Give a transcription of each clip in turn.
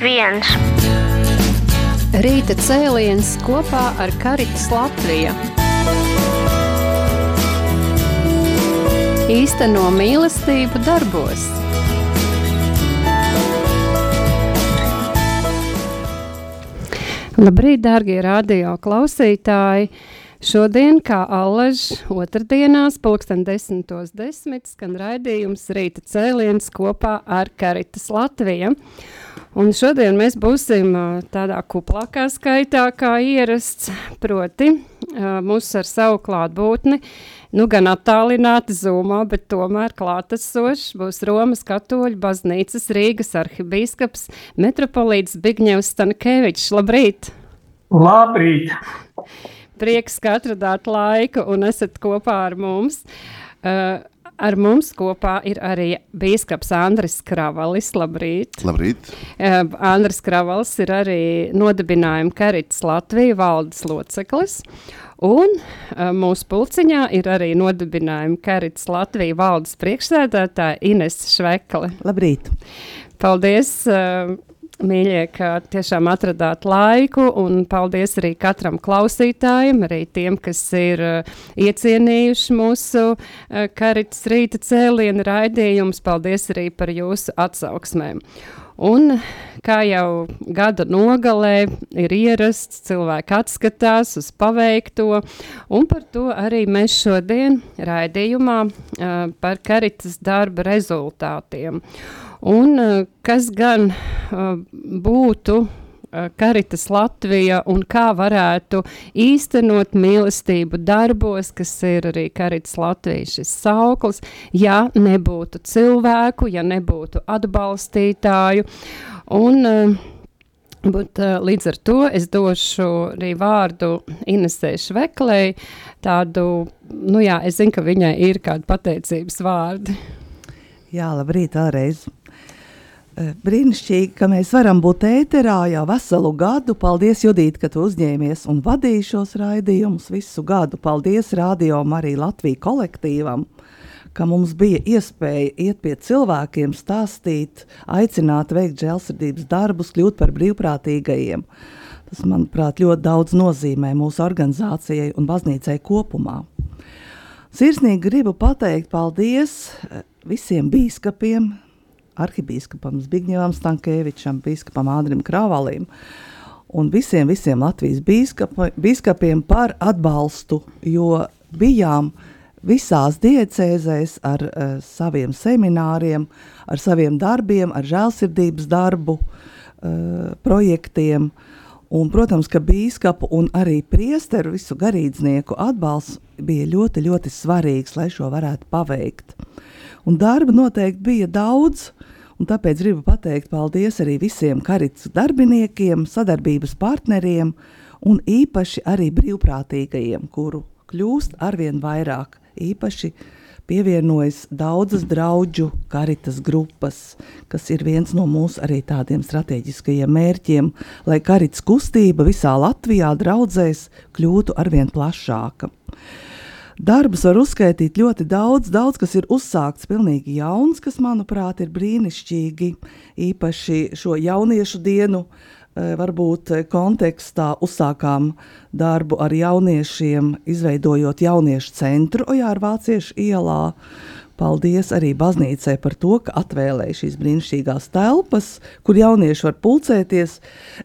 viens. Rīta cēliens kopā ar Karitas Latviju. Īsteno mīlestību darbos. Labrīt, dārgie radio klausītāji! Šodien, kā allaž otrdienās, pulksten desmitos desmit, skan raidījums Rīta cēliens kopā ar Karitas Latviju. Un šodien mēs būsim tādā kuplākā skaitā kā ierasts, proti mūs ar savu klātbūtni, nu gan attālināti zūmā, bet tomēr klātesošs būs Romas katoļu baznīcas Rīgas arhibīskaps metropolīts Bigņevs Stankevičs. Labrīt! Labrīt! Prieks, ka atradāt laiku un esat kopā ar mums. Uh, ar mums kopā ir arī Bīskaps Andris Kravalis. Labrīt! Labrīt. Uh, Andris Kravalis ir arī nodibinājuma Karits Latvijas valdes loceklis. Un uh, mūsu pulciņā ir arī nodibinājuma Karits Latvijas valdes priekšsēdētāja Ines Švekle. Labrīt! Paldies! Uh, Mīļie, ka tiešām atradāt laiku, un paldies arī katram klausītājam, arī tiem, kas ir uh, iecienījuši mūsu uh, karits rīta cēlienu raidījumus. Paldies arī par jūsu atsauksmēm. Un, kā jau gada nogalē ir ierasts, cilvēki atskatās uz paveikto, un par to arī mēs šodien raidījumā uh, par karitas darba rezultātiem. Un uh, kas gan uh, būtu Karitas Latvija un kā varētu īstenot mīlestību darbos, kas ir arī Karitas Latvijas šis sauklis, ja nebūtu cilvēku, ja nebūtu atbalstītāju. Un, Bet, līdz ar to es došu arī vārdu Inesē Šveklei. Tādu, nu jā, es zinu, ka viņai ir kādi pateicības vārdi. Jā, labrīt, vēlreiz. Brīnišķīgi, ka mēs varam būt ēterā jau veselu gadu. Paldies, Judīt, ka tu uzņēmies un vadīji šos raidījumus visu gadu. Paldies Radio Marija Latvijas kolektīvam, ka mums bija iespēja iet pie cilvēkiem, stāstīt, aicināt veikt žēlsirdības darbus, kļūt par brīvprātīgajiem. Tas, manuprāt, ļoti daudz nozīmē mūsu organizācijai un baznīcai kopumā. Sirsnīgi gribu pateikt paldies visiem bīskapiem, arhibīskapam Zbigņevam Stankēvičam, bīskapam Ādrim Kravalim un visiem, visiem Latvijas bīskapa, bīskapiem par atbalstu, jo bijām visās diecēzēs ar uh, saviem semināriem, ar saviem darbiem, ar žēlsirdības darbu, uh, projektiem. Un, protams, ka bīskapu un arī priesteru visu garīdznieku atbalsts bija ļoti, ļoti svarīgs, lai šo varētu paveikt. Un darba noteikti bija daudz, Un tāpēc gribu pateikt paldies arī visiem karits darbiniekiem, sadarbības partneriem un īpaši arī brīvprātīgajiem, kuru kļūst arvien vairāk. Īpaši pievienojas daudzas draugu karitas grupas, kas ir viens no mūsu arī tādiem strateģiskajiem mērķiem, lai karits kustība visā Latvijā draudzēs kļūtu arvien plašāka. Darbus var uzskaitīt ļoti daudz, daudz kas ir uzsākts pilnīgi jauns, kas, manuprāt, ir brīnišķīgi. Īpaši šo jauniešu dienu, eh, varbūt kontekstā uzsākām darbu ar jauniešiem, izveidojot jauniešu centru Ojāra Vāciešu ielā. Paldies arī baznīcai par to, ka atvēlēja šīs brīnišķīgās telpas, kur jaunieši var pulcēties.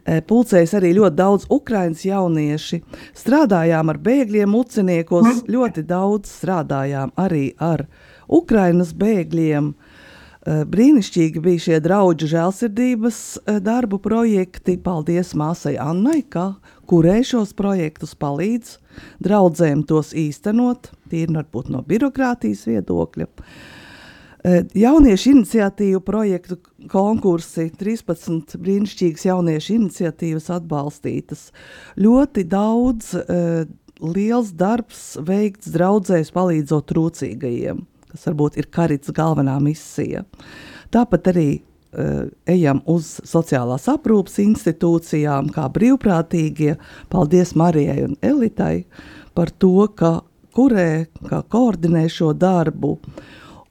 E, pulcējas arī ļoti daudz ukraiņu jaunieši. Strādājām ar bēgļiem, muciniekos, mm. ļoti daudz strādājām arī ar Ukraiņas bēgļiem. E, brīnišķīgi bija šie draugu žēlsirdības e, darbu projekti. Paldies māsai Annai, ka kurē šos projektus palīdz draudzēm tos īstenot, tīri varbūt no birokrātijas viedokļa. E, jauniešu iniciatīvu projektu konkursi, 13 brīnišķīgas jauniešu iniciatīvas atbalstītas. Ļoti daudz uh, liels darbs veikts draudzēs palīdzot trūcīgajiem, kas varbūt ir karits galvenā misija. Tāpat arī ejam uz sociālās aprūpas institūcijām, kā brīvprātīgie. Paldies Marijai un Elitai par to, ka kurē, kā koordinē šo darbu.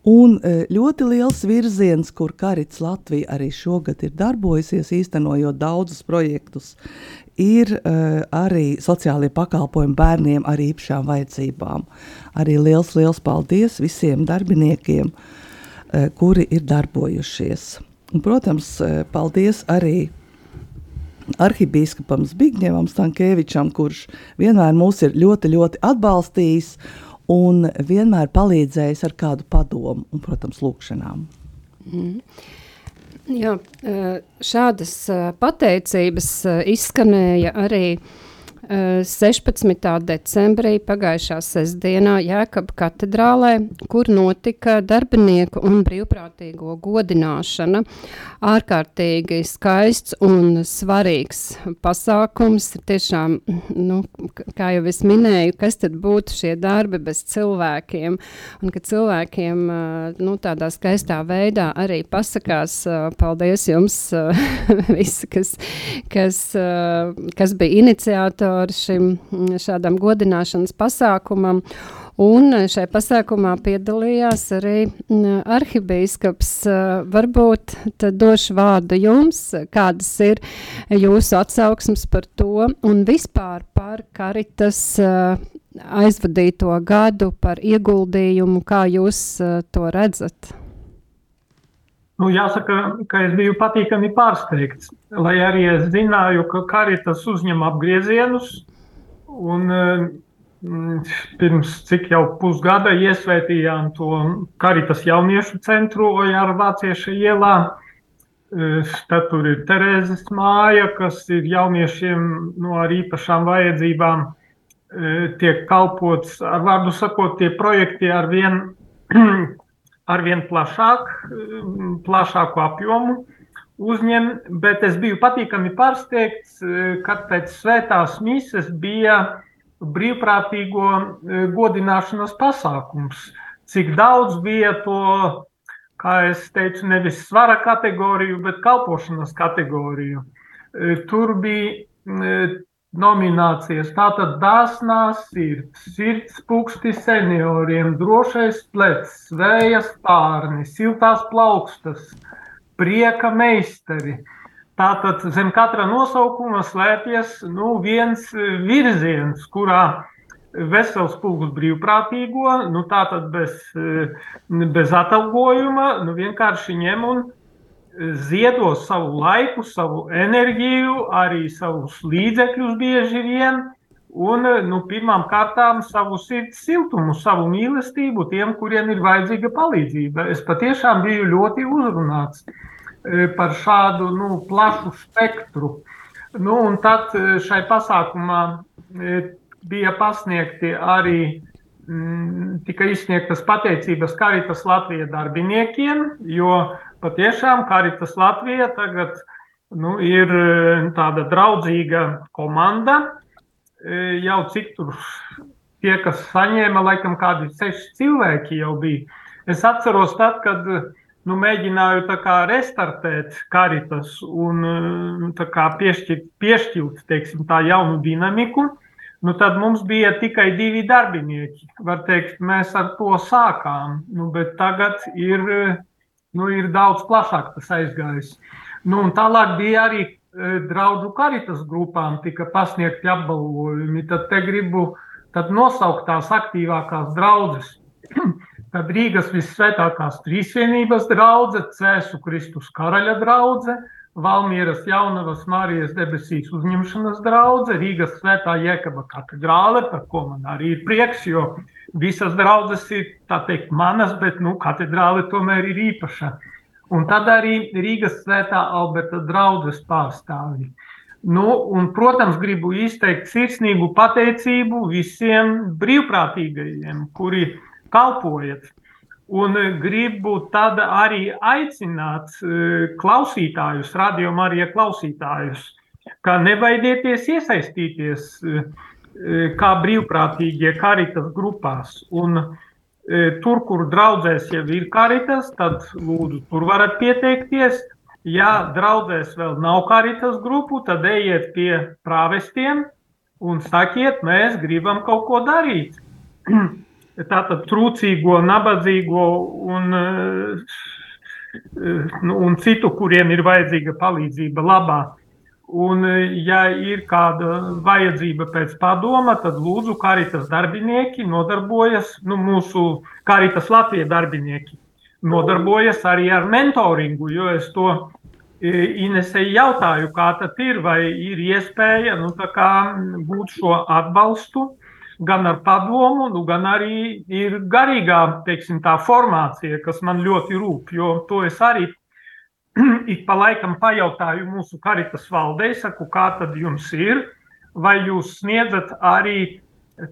Un ļoti liels virziens, kur Karits Latvija arī šogad ir darbojusies, īstenojot daudzus projektus, ir uh, arī sociālie pakalpojumi bērniem ar īpašām vajadzībām. Arī liels, liels paldies visiem darbiniekiem, uh, kuri ir darbojušies. Un, protams, uh, paldies arī arhibīskapam Zbigņevam Stankēvičam, kurš vienmēr mūs ir ļoti, ļoti atbalstījis un vienmēr palīdzējis ar kādu padomu un, protams, lūkšanām. Mm. Jā, šādas pateicības izskanēja arī 16. decembrī pagājušā sestdienā Jēkab katedrālē, kur notika darbinieku un brīvprātīgo godināšana. Ārkārtīgi skaists un svarīgs pasākums. Tiešām, nu, kā jau es minēju, kas tad būtu šie darbi bez cilvēkiem, un ka cilvēkiem nu, tādā skaistā veidā arī pasakās paldies jums visi, kas, kas, kas bija iniciatori cauri šim mm, šādam godināšanas pasākumam. Un šajā pasākumā piedalījās arī mm, arhibīskaps. Varbūt tad došu vārdu jums, kādas ir jūsu atsauksmes par to un vispār par karitas aizvadīto gadu, par ieguldījumu, kā jūs to redzat. Nu, jāsaka, ka es biju patīkami pārsteigts, lai arī es zināju, ka karitas uzņem apgriezienus. Un, mm, pirms cik jau pusgada iesvētījām to karitas jauniešu centru Ojāra Vācieša ielā. Tad tur ir Terēzes māja, kas ir jauniešiem no ar īpašām vajadzībām. Tiek kalpots, ar vārdu sakot, tie projekti ar vien arvien plašāk, mm, plašāku apjomu uzņem, bet es biju patīkami pārsteigts, eh, kad pēc svētās mises bija brīvprātīgo eh, godināšanas pasākums. Cik daudz bija to, kā es teicu, nevis svara kategoriju, bet kalpošanas kategoriju. Eh, tur bija mm, nominācijas. Tātad dāsnā sirds, sirds puksti senioriem, drošais plecs, vējas pārni, siltās plaukstas, prieka meistari. Tātad zem katra nosaukuma slēpjas nu, viens virziens, kurā vesels pulks brīvprātīgo, nu, tātad bez, bez atalgojuma, nu, vienkārši ņem un ziedo savu laiku, savu enerģiju, arī savus līdzekļus bieži vien. Un nu, pirmām kārtām savu sirds siltumu, savu mīlestību tiem, kuriem ir vajadzīga palīdzība. Es patiešām biju ļoti uzrunāts e, par šādu nu, plašu spektru. Nu, un tad e, šai pasākumā e, bija pasniegti arī mm, tika izsniegtas pateicības Karitas Latvijas darbiniekiem, jo patiešām Karitas Latvija tagad nu, ir e, tāda draudzīga komanda. E, jau cik tur tie, kas saņēma, laikam kādi seši cilvēki jau bija. Es atceros tad, kad nu, mēģināju kā, restartēt karitas un e, kā, piešķirt, piešķirt teiksim, tā jaunu dinamiku. Nu, tad mums bija tikai divi darbinieki. Var teikt, mēs ar to sākām, nu, bet tagad ir nu, ir daudz plašāk tas aizgājis. Nu, tālāk bija arī e, draugu karitas grupām, tika pasniegti apbalvojumi. Tad te gribu tad nosaukt tās aktīvākās draudzes. Tad Rīgas visvētākās trīsvienības draudzene, Cēsu Kristus karaļa draudzene, Valmieras Jaunavas Marijas debesīs uzņemšanas draudzene, Rīgas svētā Jēkaba katedrāle, par ko man arī ir prieks, jo visas draudzes ir teikt, manas, bet nu, katedrāle tomēr ir īpaša. Un tad arī Rīgas svētā Alberta draudzes pārstāvji. Nu, un, protams, gribu izteikt sirsnīgu pateicību visiem brīvprātīgajiem, kuri kalpojat. Un gribu tad arī aicināt e, klausītājus, radio Marija klausītājus, ka nebaidieties iesaistīties E, kā brīvprātīgie karitas grupās. Un, e, tur, kur draudzēs jau ir karitas, tad lūdzu, tur varat pieteikties. Ja draudzēs vēl nav karitas grupu, tad ejiet pie prāvestiem un sakiet, mēs gribam kaut ko darīt. tātad trūcīgo, nabadzīgo un, nu, un citu, kuriem ir vajadzīga palīdzība labā. Un, ja ir kāda vajadzība pēc padoma, tad lūdzu, karitas darbinieki nodarbojas, nu, mūsu karitas Latvijas darbinieki nodarbojas arī ar mentoringu, jo es to Inesei jautāju, kā tas ir, vai ir iespēja nu, būt šo atbalstu gan ar padomu, nu, gan arī ir garīgā teiksim, formācija, kas man ļoti rūp. Jo to es arī ik pa laikam pajautāju mūsu karitas valdei, saku, kā tad jums ir, vai jūs sniedzat arī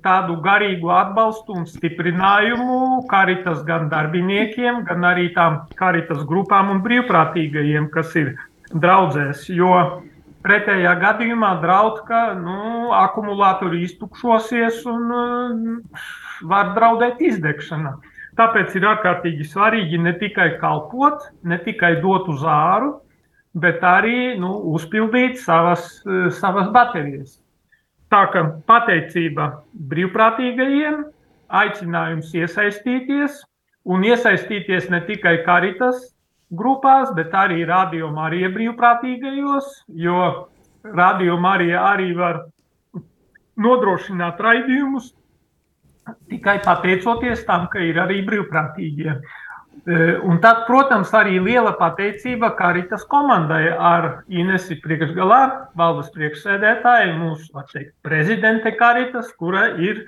tādu garīgu atbalstu un stiprinājumu karitas gan darbiniekiem, gan arī tām karitas grupām un brīvprātīgajiem, kas ir draudzēs. Jo pretējā gadījumā draud, ka nu, akumulātori iztukšosies un uh, var draudēt izdegšana. Tāpēc ir ārkārtīgi svarīgi ne tikai kalpot, ne tikai dot uz āru, bet arī nu, uzpildīt savas, savas baterijas. Tā kā pateicība brīvprātīgajiem, aicinājums iesaistīties un iesaistīties ne tikai karitas grupās, bet arī radio Marija brīvprātīgajos, jo radio Marija arī var nodrošināt raidījumus tikai pateicoties tam, ka ir arī brīvprātīgie. E, un tad, protams, arī liela pateicība Karitas komandai ar Inesi priekšgalā, valdes priekšsēdētāju, mūsu teikt, prezidente Karitas, kura ir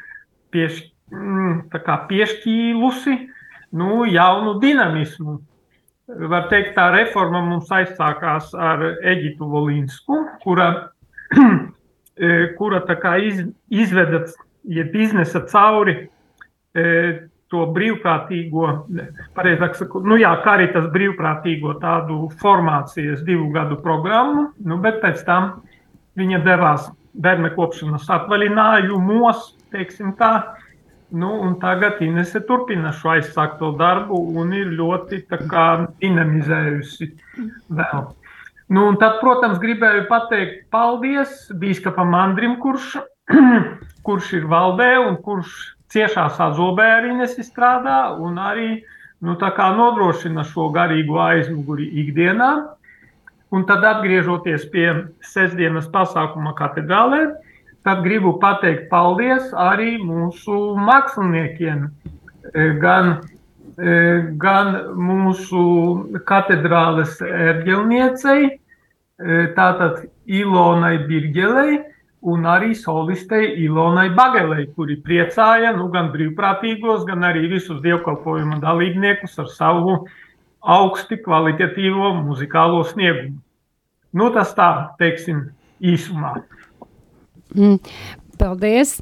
pieš, mm, piešķīlusi nu, jaunu dinamismu. Var teikt, tā reforma mums aizsākās ar Eģitu Volīnsku, kura, e, kura iz, izveda, ja biznesa cauri e, to brīvprātīgo, pareizāk sakot, nu jā, karitas brīvprātīgo tādu formācijas divu gadu programmu, nu, bet pēc tam viņa devās bērnu kopšanas atvaļinājumos, teiksim tā, nu, tagad Inese turpina šo aizsākto darbu un ir ļoti kā, dinamizējusi vēl. Nu, tad, protams, gribēju pateikt paldies bīskapam Andrim, kurš, kurš ir valdē un kurš ciešā sazobē ar Inesi strādā un arī nu, nodrošina šo garīgo aizmuguri ikdienā. Un tad, atgriežoties pie sestdienas pasākuma katedrālē, tad gribu pateikt paldies arī mūsu māksliniekiem, e, gan, e, gan mūsu katedrāles ērģelniecei, e, tātad Ilonai Birgelei, un arī solistei Ilonai Bagelei, kuri priecāja nu, gan brīvprātīgos, gan arī visus dievkalpojumu dalībniekus ar savu augsti kvalitatīvo muzikālo sniegumu. Nu, tas tā, teiksim, īsumā. Mm. Paldies!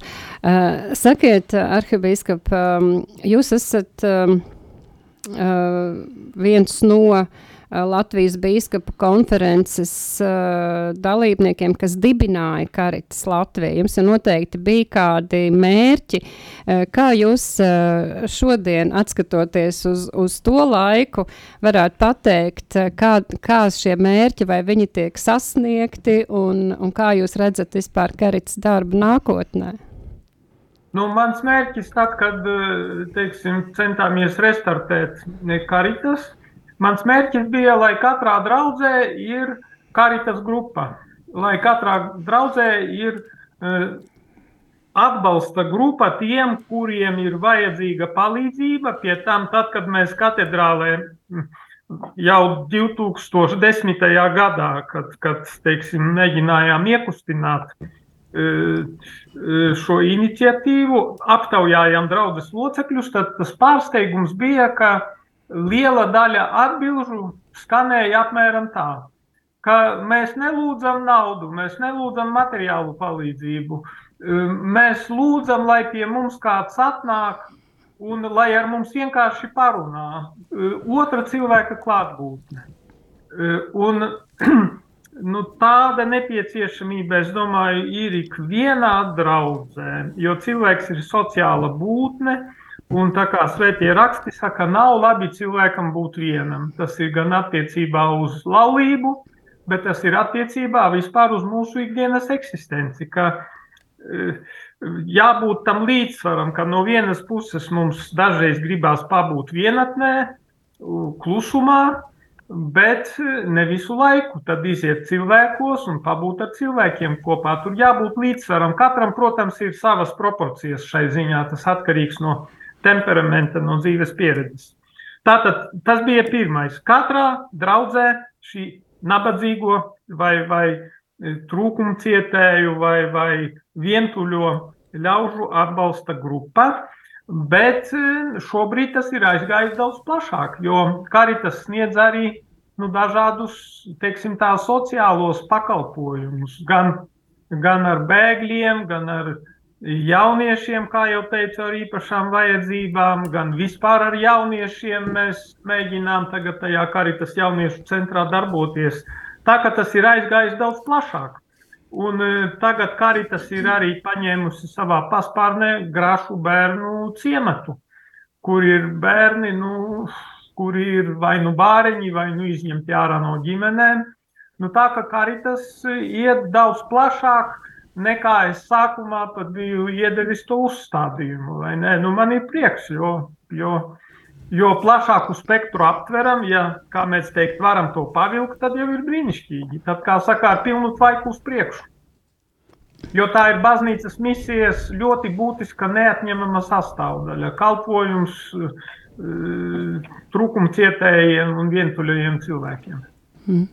Uh, sakiet, arhibīskap, um, jūs esat um, uh, viens no uh, Latvijas Bīskapa konferences uh, dalībniekiem, kas dibināja Karitas Latviju. Jums noteikti bija kādi mērķi. Uh, kā jūs uh, šodien, atskatoties uz, uz to laiku, varētu pateikt, kā, kā šie mērķi, vai viņi tiek sasniegti, un, un kā jūs redzat vispār Karitas darbu nākotnē? Nu, mans mērķis, tad, kad teiksim, centāmies restartēt Karitas, Mans mērķis bija, lai katrā draudzē ir karitas grupa, lai katrā draudzē ir uh, atbalsta grupa tiem, kuriem ir vajadzīga palīdzība. Pie tam, tad, kad mēs katedrālē jau 2010. gadā, kad, kad teiksim, mēģinājām iekustināt uh, šo iniciatīvu, aptaujājām draugus locekļus, tad tas pārsteigums bija, ka liela daļa atbildžu skanēja apmēram tā, ka mēs nelūdzam naudu, mēs nelūdzam materiālu palīdzību. Um, mēs lūdzam, lai pie mums kāds atnāk un lai ar mums vienkārši parunā. Uh, otra cilvēka klātbūtne. Uh, un, nu, tāda nepieciešamība, es domāju, ir ikvienā draudzē, jo cilvēks ir sociāla būtne. Un tā kā svētie raksti saka, nav labi cilvēkam būt vienam. Tas ir gan attiecībā uz laulību, bet tas ir attiecībā vispār uz mūsu ikdienas eksistenci. Ka jābūt tam līdzsvaram, ka no vienas puses mums dažreiz gribās pabūt vienatnē, klusumā, bet ne visu laiku. Tad iziet cilvēkos un pabūt ar cilvēkiem kopā. Tur jābūt līdzsvaram. Katram, protams, ir savas proporcijas šai ziņā. Tas atkarīgs no temperamenta, no dzīves pieredzes. Tātad tas bija pirmais. Katrā draudzē šī nabadzīgo vai, vai trūkumu cietēju vai, vai vientuļo ļaužu atbalsta grupa. Bet e, šobrīd tas ir aizgājis daudz plašāk, jo Karitas sniedz arī nu, dažādus teiksim, tā, sociālos pakalpojumus, gan, gan ar bēgļiem, gan ar jauniešiem, kā jau teicu, ar īpašām vajadzībām, gan vispār ar jauniešiem. Mēs mēģinām tagad tajā Karitas jauniešu centrā darboties. Tā ka tas ir aizgājis daudz plašāk. Un e, tagad Karitas ir arī paņēmusi savā paspārnē grašu bērnu ciematu, kur ir bērni, nu, kuri ir vai nu bāriņi, vai nu izņemti ārā no ģimenēm. Nu, tā kā Karitas iet daudz plašāk nekā es sākumā pat biju iedevis to uzstādījumu. Nu, man ir prieks, jo, jo jo plašāku spektru aptveram, ja, kā mēs teikt, varam to pavilkt, tad jau ir brīnišķīgi. Tad, kā saka, ar pilnu tvaiku uz priekšu. Jo tā ir baznīcas misijas ļoti būtiska neatņemama sastāvdaļa. Kalpojums eh, trūkumcietējiem un vientuļajiem cilvēkiem. Mm.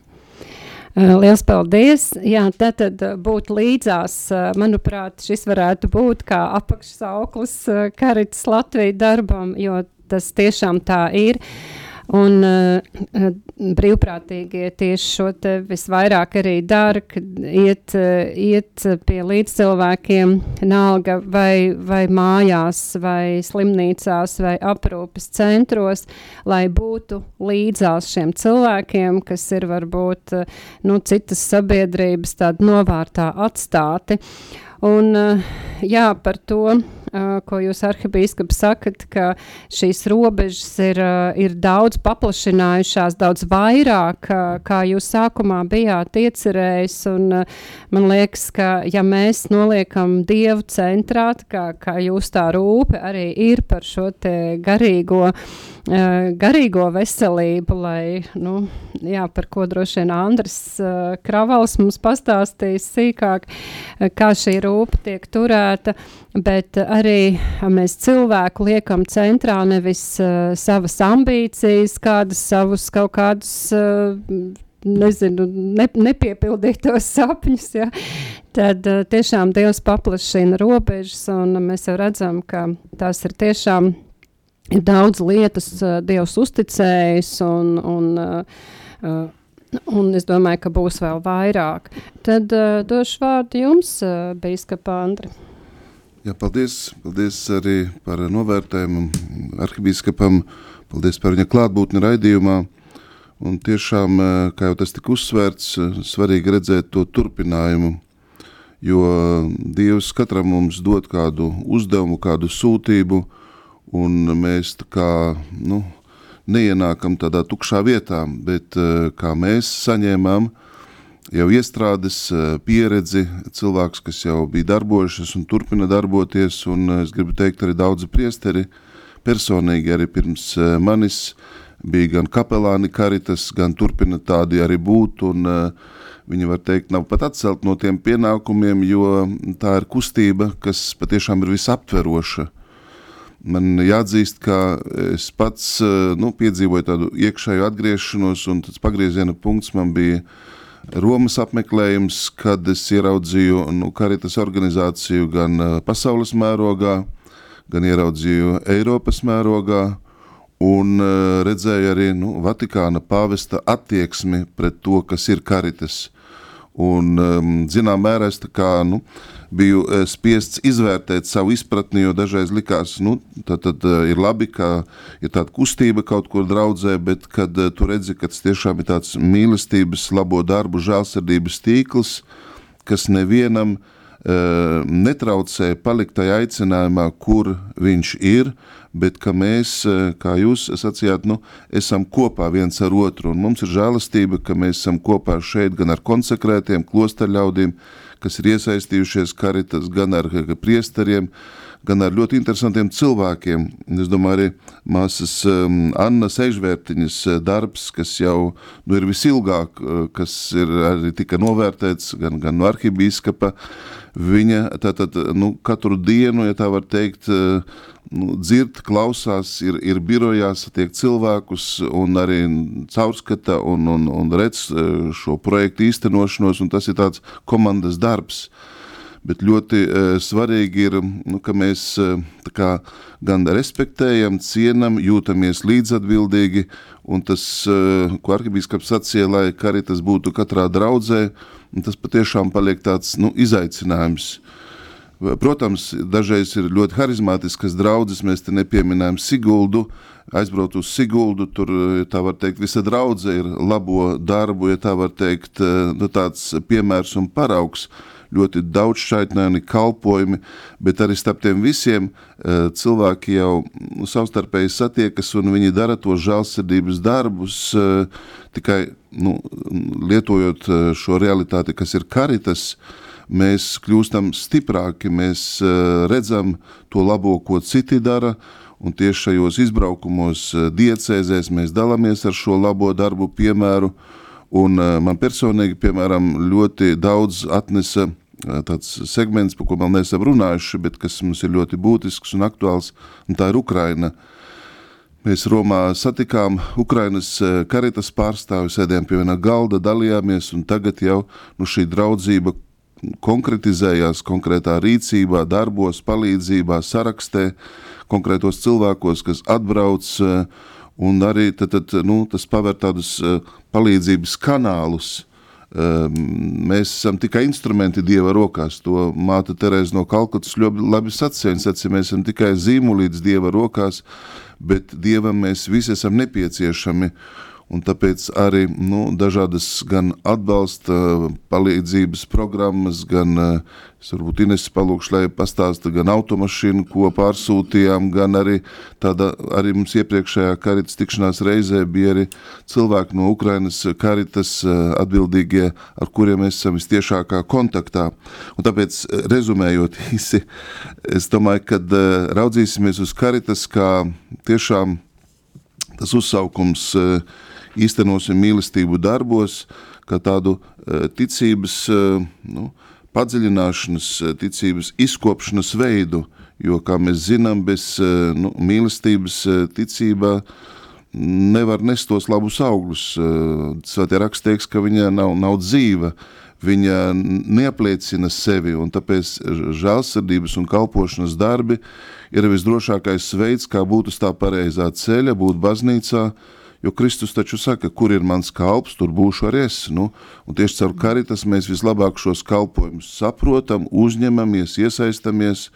Eh, liels paldies! Jā, tad, tad būt līdzās, eh, manuprāt, šis varētu būt kā apakšsauklis Karitas Latvijas darbam, jo tas tiešām tā ir. Un uh, brīvprātīgie tieši šo te visvairāk arī dara, kad iet, uh, iet pie līdzcilvēkiem, nalga vai, vai mājās, vai slimnīcās, vai aprūpes centros, lai būtu līdzās šiem cilvēkiem, kas ir varbūt uh, nu, citas sabiedrības tādi novārtā atstāti. Un, uh, jā, par to ko jūs arhibīskaps sakat, ka šīs robežas ir, ir daudz paplašinājušās, daudz vairāk, kā jūs sākumā bijāt iecerējis. Un, man liekas, ka ja mēs noliekam Dievu centrā, kā, kā jūs tā rūpe arī ir par šo garīgo Eh, garīgo veselību, lai, nu, jā, par ko droši vien Andris Kravals mums pastāstīs sīkāk, kā šī rūpa tiek turēta, bet arī mēs cilvēku liekam centrā nevis uh, savas ambīcijas, kādas savus kaut kādus nezinu, ne, nepiepildītos sapņus, ja, tad uh, tiešām Dievs paplašina robežas, un mēs jau redzam, ka tās ir tiešām daudz lietas, uh, Dievs uzticējis, un, un, uh, uh, un es domāju, ka būs vēl vairāk. Tad uh, došu vārdu jums, uh, Bīskapa Andri. Jā, paldies, paldies arī par novērtējumu arhibīskapam, paldies par viņa klātbūtni raidījumā. Un tiešām, kā jau tas tika uzsvērts, svarīgi redzēt to turpinājumu, jo Dievs katram mums dod kādu uzdevumu, kādu sūtību, uh, un mēs tā kā, nu, neienākam tādā tukšā vietā, bet eh, kā mēs saņēmām jau iestrādes eh, pieredzi, cilvēks, kas jau bija darbojušies un turpina darboties, un eh, es gribu teikt arī daudzi priesteri, personīgi arī pirms manis bija gan kapelāni karitas, gan turpina tādi arī būt, un viņi var teikt, nav pat atcelt no tiem pienākumiem, jo tā ir kustība, kas patiešām ir visaptveroša, man jāatzīst, ka es pats eh, nu, piedzīvoju tādu iekšēju atgriešanos, un tas pagrieziena punkts man bija Romas apmeklējums, kad es ieraudzīju nu, karitas organizāciju gan eh, pasaules mērogā, gan ieraudzīju Eiropas mērogā, un uh, redzēju arī nu, Vatikāna pāvesta attieksmi pret to, kas ir karitas. Un, um, zinām mērā es tā kā, nu, uh, biju eh, spiests izvērtēt savu izpratni, jo dažreiz likās, nu, tad, tad eh, ir labi, ka ir tāda kustība kaut kur draudzē, bet kad eh, tu redzi, ka tas tiešām ir tāds mīlestības, labo darbu, žēlsirdības tīkls, kas nevienam uh, netraucē palikt tajā aicinājumā, kur viņš ir, bet ka mēs, kā jūs sacījāt, nu, esam kopā viens ar otru. Un mums ir žēlastība, ka mēs esam kopā šeit gan ar konsekrētiem klosterļaudīm, kas ir iesaistījušies karitas, gan ar priesteriem, gan ar ļoti interesantiem cilvēkiem. Es domāju, arī māsas um, Annas Ežvērtiņas uh, darbs, kas jau nu, ir visilgāk, uh, kas ir arī tika novērtēts gan, gan no arhibīskapa, viņa tātad, nu, katru dienu, ja tā var teikt, uh, nu, dzird, klausās, ir, ir birojā, satiek cilvēkus un arī caurskata un, un, un redz šo projektu īstenošanos, un tas ir tāds komandas darbs. Bet ļoti uh, svarīgi ir, nu, ka mēs uh, kā, gan respektējam, cienam, jūtamies līdzatbildīgi, un tas, uh, ko arhibīskaps sacīja, lai karitas būtu katrā draudzē, tas patiešām paliek tāds nu, izaicinājums. Protams, dažreiz ir ļoti harizmātiskas draudzes, mēs te nepieminējam Siguldu, aizbraukt uz Siguldu, tur, tā var teikt, visa draudze ir labo darbu, ja tā var teikt, nu, tāds piemērs un paraugs, uh, ļoti daudz šaitnēni kalpojumi, bet arī starp tiem visiem eh, cilvēki jau nu, savstarpēji satiekas un viņi dara to žālsirdības darbus eh, tikai nu, lietojot eh, šo realitāti, kas ir karitas, mēs kļūstam stiprāki, mēs redzam to labo, ko citi dara, un tieši šajos izbraukumos diecēzēs mēs dalāmies ar šo labo darbu piemēru, un man personīgi, piemēram, ļoti daudz atnesa tāds segments, par ko vēl neesam runājuši, bet kas mums ir ļoti būtisks un aktuāls, un tā ir Ukraina. Mēs Romā satikām Ukrainas karitas pārstāvi, sēdējām pie viena galda, dalījāmies, un tagad jau nu, šī draudzība konkretizējās konkrētā rīcībā, darbos, palīdzībā, sarakstē, konkrētos cilvēkos, kas atbrauc, un arī tad, tad, nu, tas paver tādus palīdzības kanālus, Ehm, mēs esam tikai instrumenti Dieva rokās. To māte Terēza no Kalkutas ļoti labi sacīja. Sacīja, mēs esam tikai zīmolīts Dieva rokās, bet Dievam mēs visi esam nepieciešami. Un tāpēc arī nu, dažādas gan atbalsta, palīdzības programmas, gan varbūt Ines palūkšu, lai pastāsta gan automašīnu, ko pārsūtījām, gan arī tāda, arī mums iepriekšējā karitas tikšanās reizē bija arī cilvēki no Ukrainas karitas atbildīgie, ar kuriem mēs esam vistiešākā kontaktā. Un tāpēc, rezumējot īsi, es domāju, kad raudzīsimies uz karitas kā tiešām tas uzsaukums uh, īstenosim mīlestību darbos, kā tādu e, ticības e, nu, padziļināšanas, e, ticības izkopšanas veidu, jo, kā mēs zinām, bez nu, mīlestības ticībā nevar nest tos labus augļus. Svētie raksti teiks, ka viņa nav, nav dzīva, viņa neapliecina sevi, un tāpēc žēlsirdības un kalpošanas darbi ir visdrošākais veids, kā būt uz tā pareizā ceļa, būt baznīcā, uh, Jo Kristus taču saka, kur ir mans kalps, tur būšu arī es. Nu, un tieši caur karitas mēs vislabāk šos kalpojumus saprotam, uzņemamies, iesaistamies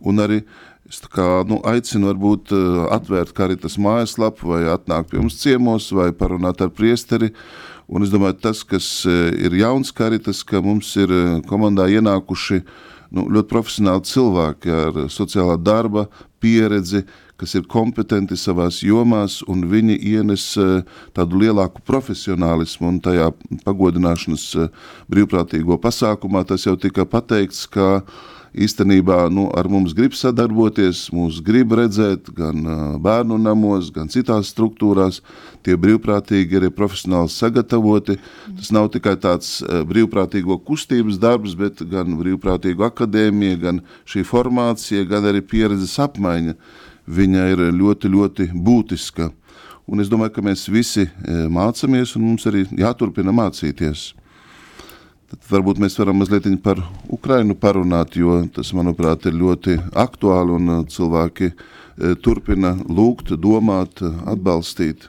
un arī Es kā, nu, aicinu, varbūt uh, atvērt karitas mājaslapu, vai atnākt pie mums ciemos, vai parunāt ar priesteri. Un es domāju, tas, kas uh, ir jauns karitas, ka mums ir uh, komandā ienākuši nu, ļoti profesionāli cilvēki ar sociālā darba pieredzi, kas ir kompetenti savās jomās, un viņi ienes eh, tādu lielāku profesionālismu un tajā pagodināšanas eh, brīvprātīgo pasākumā tas jau tika pateikts, ka īstenībā nu, ar mums grib sadarboties, mūs grib redzēt gan uh, bērnu namos, gan citās struktūrās. Tie brīvprātīgi ir profesionāli sagatavoti. Tas nav tikai tāds brīvprātīgo kustības darbs, bet gan brīvprātīgo akadēmija, gan šī formācija, gan arī pieredzes apmaiņa viņa ir ļoti, ļoti būtiska. Un es domāju, ka mēs visi e, mācāmies, un mums arī jāturpina mācīties. Tad varbūt mēs varam mazliet par Ukrainu parunāt, jo tas, manuprāt, ir ļoti aktuāli un e, cilvēki e, turpina lūgt, domāt, atbalstīt.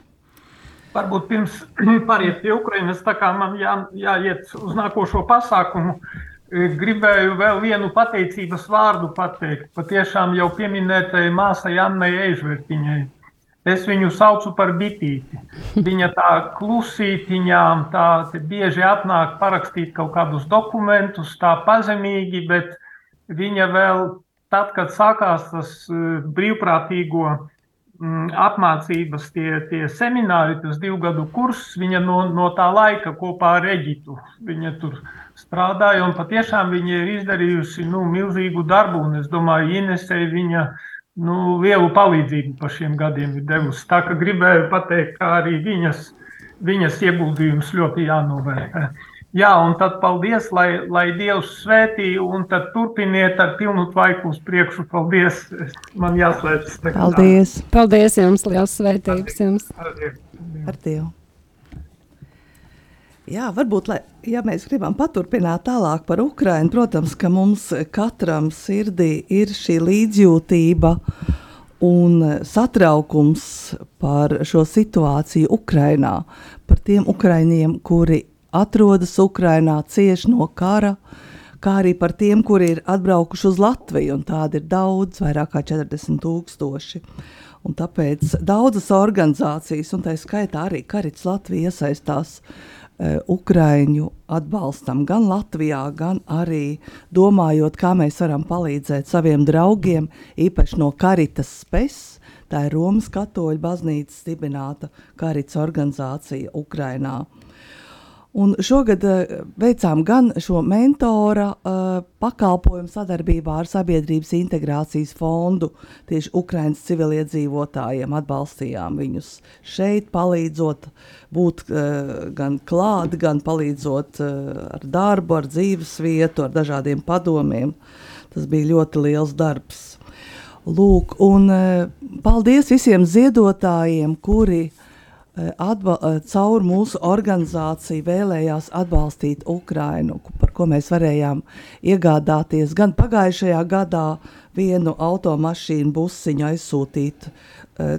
Varbūt pirms pāriet pie Ukrainas, tā kā man jā, jāiet uz nākošo pasākumu, Gribēju vēl vienu pateicības vārdu pateikt. Patiešām jau pieminētai māsai Annai Ežvertiņai. Es viņu saucu par bitīti. Viņa tā klusītiņām, tā bieži atnāk parakstīt kaut kādus dokumentus, tā pazemīgi, bet viņa vēl tad, kad sākās tas brīvprātīgo mm, apmācības, tie, tie semināri, tas divu gadu kurs, viņa no, no tā laika kopā ar Eģitu. Viņa tur strādāja un patiešām viņa ir izdarījusi nu, milzīgu darbu. Un es domāju, Inesei viņa nu, lielu palīdzību par šiem gadiem ir devusi. Tā kā gribēju pateikt, ka arī viņas, viņas ieguldījums ļoti jānovērtē. Jā, un tad paldies, lai, lai Dievs svētī, un tad turpiniet ar pilnu tvaiku uz priekšu. Paldies, man jāslēdz. Paldies. Paldies jums, liels svētības jums. Ar Dievu. Ar Dievu. Jā, varbūt, lai, ja mēs gribam paturpināt tālāk par Ukrajinu, protams, ka mums katram sirdī ir šī līdzjūtība un satraukums par šo situāciju Ukrajinā, par tiem ukraiņiem, kuri atrodas Ukrajinā, cieši no kara, kā arī par tiem, kuri ir atbraukuši uz Latviju, un tādi ir daudz, vairāk kā 40 tūkstoši. Un tāpēc daudzas organizācijas, un tā skaitā arī Karits Latvija iesaistās uh, Ukraiņu atbalstam gan Latvijā, gan arī domājot, kā mēs varam palīdzēt saviem draugiem, īpaši no Karitas spēs. Tā ir Romas katoļu baznīcas dibināta Karits organizācija Ukrainā. Un šogad uh, veicām gan šo mentora uh, pakalpojumu sadarbībā ar Sabiedrības integrācijas fondu, tieši Ukraiņas civiliedzīvotājiem atbalstījām viņus šeit, palīdzot būt uh, gan klāt, gan palīdzot uh, ar darbu, ar dzīves vietu, ar dažādiem padomiem. Tas bija ļoti liels darbs. Lūk, un uh, paldies visiem ziedotājiem, kuri uh, caur mūsu organizāciju vēlējās atbalstīt Ukrainu, par ko mēs varējām iegādāties gan pagājušajā gadā vienu automašīnu busiņu aizsūtīt eh,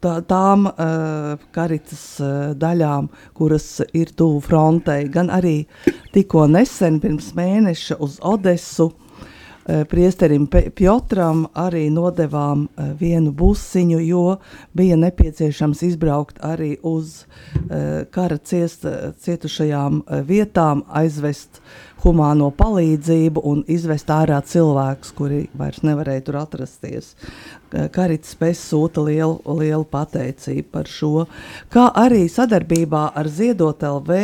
tā, tām karitas daļām, kuras ir tuvu frontei, gan arī tikko nesen pirms mēneša uz Odesu. Eh, priesterim Piotram arī nodevām eh, vienu busiņu, jo bija nepieciešams izbraukt arī uz eh, kara ciest, cietušajām vietām, aizvest humāno palīdzību un izvest ārā cilvēkus, kuri vairs nevarēja tur atrasties. Karits spēs sūta lielu, lielu pateicību par šo, kā arī sadarbībā ar Ziedot LV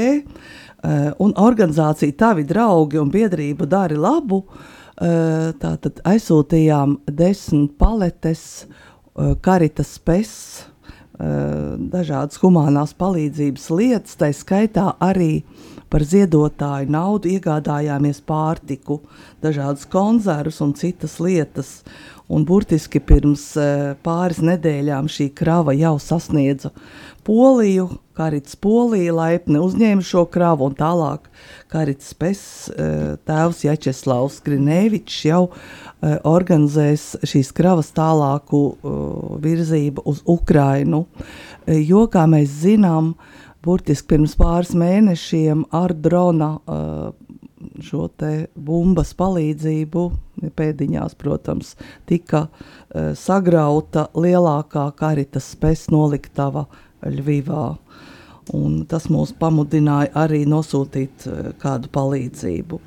un organizāciju Tavi draugi un biedrību Dari labu, uh, Eh, tātad aizsūtījām desmit paletes, eh, karitas spēs, eh, dažādas humanās palīdzības lietas, tā skaitā arī par ziedotāju naudu iegādājāmies pārtiku, dažādas konzervus un citas lietas. Un burtiski pirms pāris nedēļām šī krava jau sasniedza Poliju, Karits Polija laipni uzņēma šo kravu un tālāk Karits Pes eh, tēvs Jačeslavs Grinēvičs jau eh, organizēs šīs kravas tālāku virzību uz Ukrainu, jo, kā mēs zinām, burtiski pirms pāris mēnešiem ar drona šo te bumbas palīdzību, pēdiņās, protams, tika sagrauta lielākā karitas spēs noliktava Ļuvivā. Un tas mūs pamudināja arī nosūtīt uh, kādu palīdzību.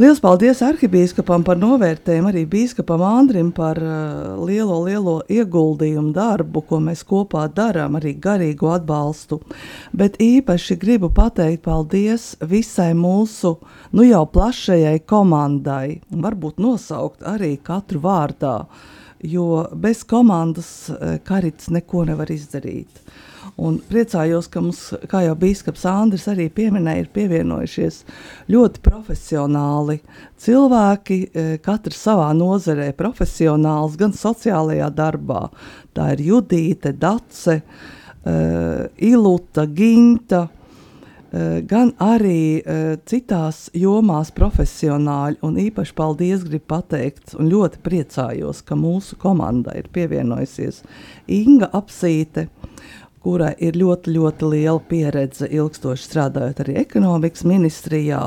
Lielas paldies arhibīskapam par novērtējumu, arī bīskapam Andrim par uh, lielo, lielo ieguldījumu darbu, ko mēs kopā darām, arī garīgu atbalstu. Bet īpaši gribu pateikt paldies visai mūsu, nu jau plašajai komandai, varbūt nosaukt arī katru vārdā, jo bez komandas uh, karits neko nevar izdarīt. Un priecājos, ka mums, kā jau Bīskaps Andris arī pieminēja, ir pievienojušies ļoti profesionāli cilvēki, e, katrs savā nozarē, profesionāls, gan sociālajā darbā. Tā ir Judīte, Dace, uh, Iluta, Ginta. Uh, gan arī citās jomās profesionāļi, un īpaši paldies gribu pateikt, un ļoti priecājos, ka mūsu komanda ir pievienojusies Inga Apsīte, kurai ir ļoti, ļoti liela pieredze ilgstoši strādājot arī ekonomikas ministrijā.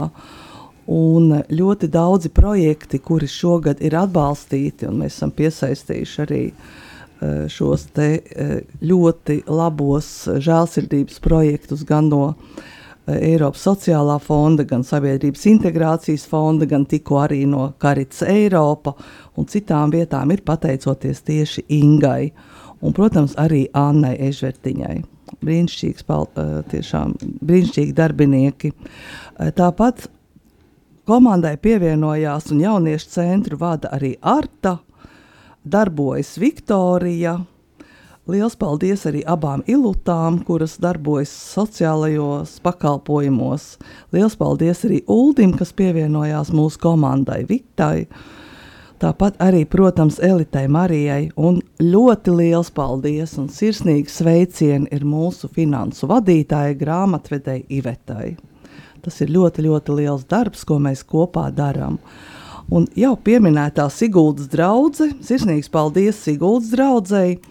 Un ļoti daudzi projekti, kuri šogad ir atbalstīti, un mēs esam piesaistījuši arī uh, šos te, uh, ļoti labos žēlsirdības projektus gan no uh, Eiropas sociālā fonda, gan Sabiedrības integrācijas fonda, gan tikko arī no Karits Eiropa un citām vietām ir pateicoties tieši Ingai un, protams, arī Annai Ežvertiņai. Brīnišķīgs, tiešām brīnišķīgi darbinieki. Tāpat komandai pievienojās un jauniešu centru vada arī Arta, darbojas Viktorija, Liels paldies arī abām ilutām, kuras darbojas sociālajos pakalpojumos. Liels paldies arī Uldim, kas pievienojās mūsu komandai Vitai. Tāpat arī, protams, Elitai Marijai. Un ļoti liels paldies un sirsnīgi sveicieni ir mūsu finansu vadītājai, grāmatvedēji Ivetai. Tas ir ļoti, ļoti liels darbs, ko mēs kopā darām. Un jau pieminētā Siguldas draudzene, sirsnīgs paldies Siguldas draudzēji